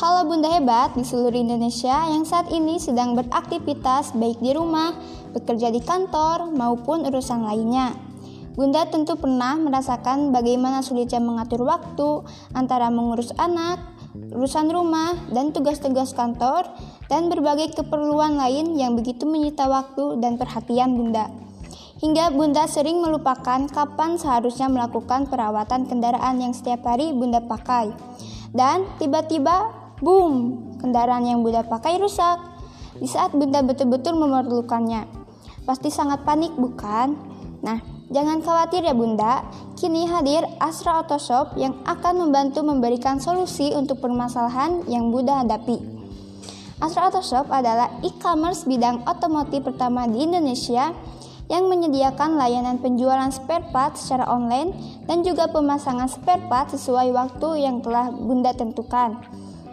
Halo Bunda Hebat di seluruh Indonesia yang saat ini sedang beraktivitas baik di rumah, bekerja di kantor, maupun urusan lainnya. Bunda tentu pernah merasakan bagaimana sulitnya mengatur waktu antara mengurus anak, urusan rumah, dan tugas-tugas kantor, dan berbagai keperluan lain yang begitu menyita waktu dan perhatian Bunda. Hingga Bunda sering melupakan kapan seharusnya melakukan perawatan kendaraan yang setiap hari Bunda pakai. Dan tiba-tiba Boom, kendaraan yang Bunda pakai rusak. Di saat Bunda betul-betul memerlukannya. Pasti sangat panik, bukan? Nah, jangan khawatir ya Bunda. Kini hadir Astra Auto Shop yang akan membantu memberikan solusi untuk permasalahan yang Bunda hadapi. Astra Auto Shop adalah e-commerce bidang otomotif pertama di Indonesia yang menyediakan layanan penjualan spare part secara online dan juga pemasangan spare part sesuai waktu yang telah Bunda tentukan.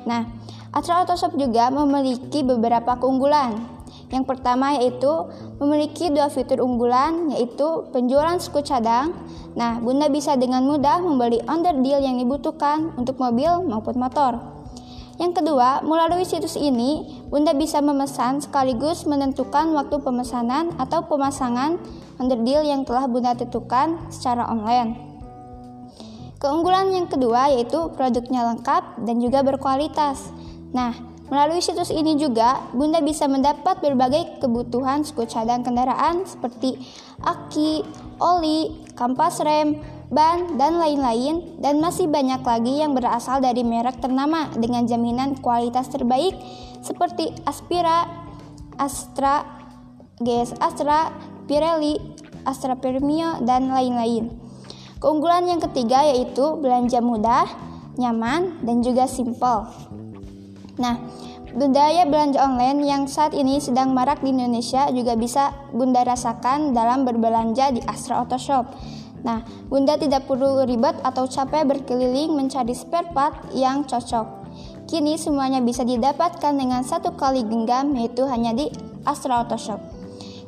Nah, Astra Auto Shop juga memiliki beberapa keunggulan. Yang pertama yaitu memiliki dua fitur unggulan yaitu penjualan suku cadang. Nah, Bunda bisa dengan mudah membeli under deal yang dibutuhkan untuk mobil maupun motor. Yang kedua, melalui situs ini, Bunda bisa memesan sekaligus menentukan waktu pemesanan atau pemasangan under deal yang telah Bunda tentukan secara online. Keunggulan yang kedua yaitu produknya lengkap dan juga berkualitas. Nah, melalui situs ini juga Bunda bisa mendapat berbagai kebutuhan suku cadang kendaraan seperti aki, oli, kampas rem, ban, dan lain-lain dan masih banyak lagi yang berasal dari merek ternama dengan jaminan kualitas terbaik seperti Aspira, Astra, GS Astra, Pirelli, Astra Premio, dan lain-lain. Keunggulan yang ketiga yaitu belanja mudah, nyaman, dan juga simple. Nah, budaya belanja online yang saat ini sedang marak di Indonesia juga bisa Bunda rasakan dalam berbelanja di Astra Auto Shop. Nah, Bunda tidak perlu ribet atau capek berkeliling mencari spare part yang cocok. Kini semuanya bisa didapatkan dengan satu kali genggam yaitu hanya di Astra Auto Shop.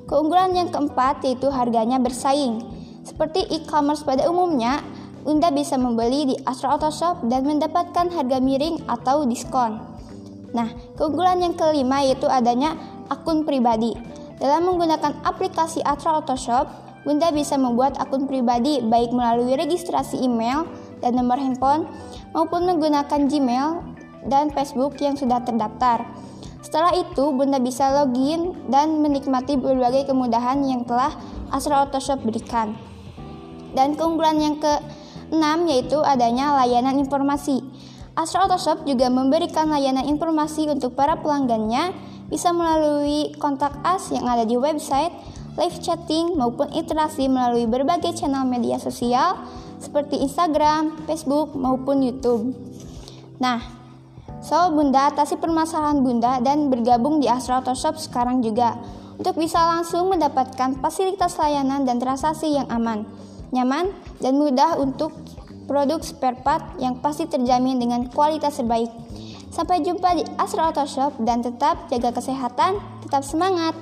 Keunggulan yang keempat yaitu harganya bersaing. Seperti e-commerce pada umumnya, Anda bisa membeli di Astra Auto Shop dan mendapatkan harga miring atau diskon. Nah, keunggulan yang kelima yaitu adanya akun pribadi. Dalam menggunakan aplikasi Astra Auto Shop, Bunda bisa membuat akun pribadi baik melalui registrasi email dan nomor handphone maupun menggunakan Gmail dan Facebook yang sudah terdaftar. Setelah itu, Bunda bisa login dan menikmati berbagai kemudahan yang telah Astra Auto Shop berikan. Dan keunggulan yang ke-6 yaitu adanya layanan informasi. Astra Auto Shop juga memberikan layanan informasi untuk para pelanggannya bisa melalui kontak as yang ada di website, live chatting maupun interaksi melalui berbagai channel media sosial seperti Instagram, Facebook maupun YouTube. Nah, so Bunda atasi permasalahan Bunda dan bergabung di Astra Auto Shop sekarang juga untuk bisa langsung mendapatkan fasilitas layanan dan transaksi yang aman nyaman, dan mudah untuk produk spare part yang pasti terjamin dengan kualitas terbaik. Sampai jumpa di Astra Auto Shop dan tetap jaga kesehatan, tetap semangat.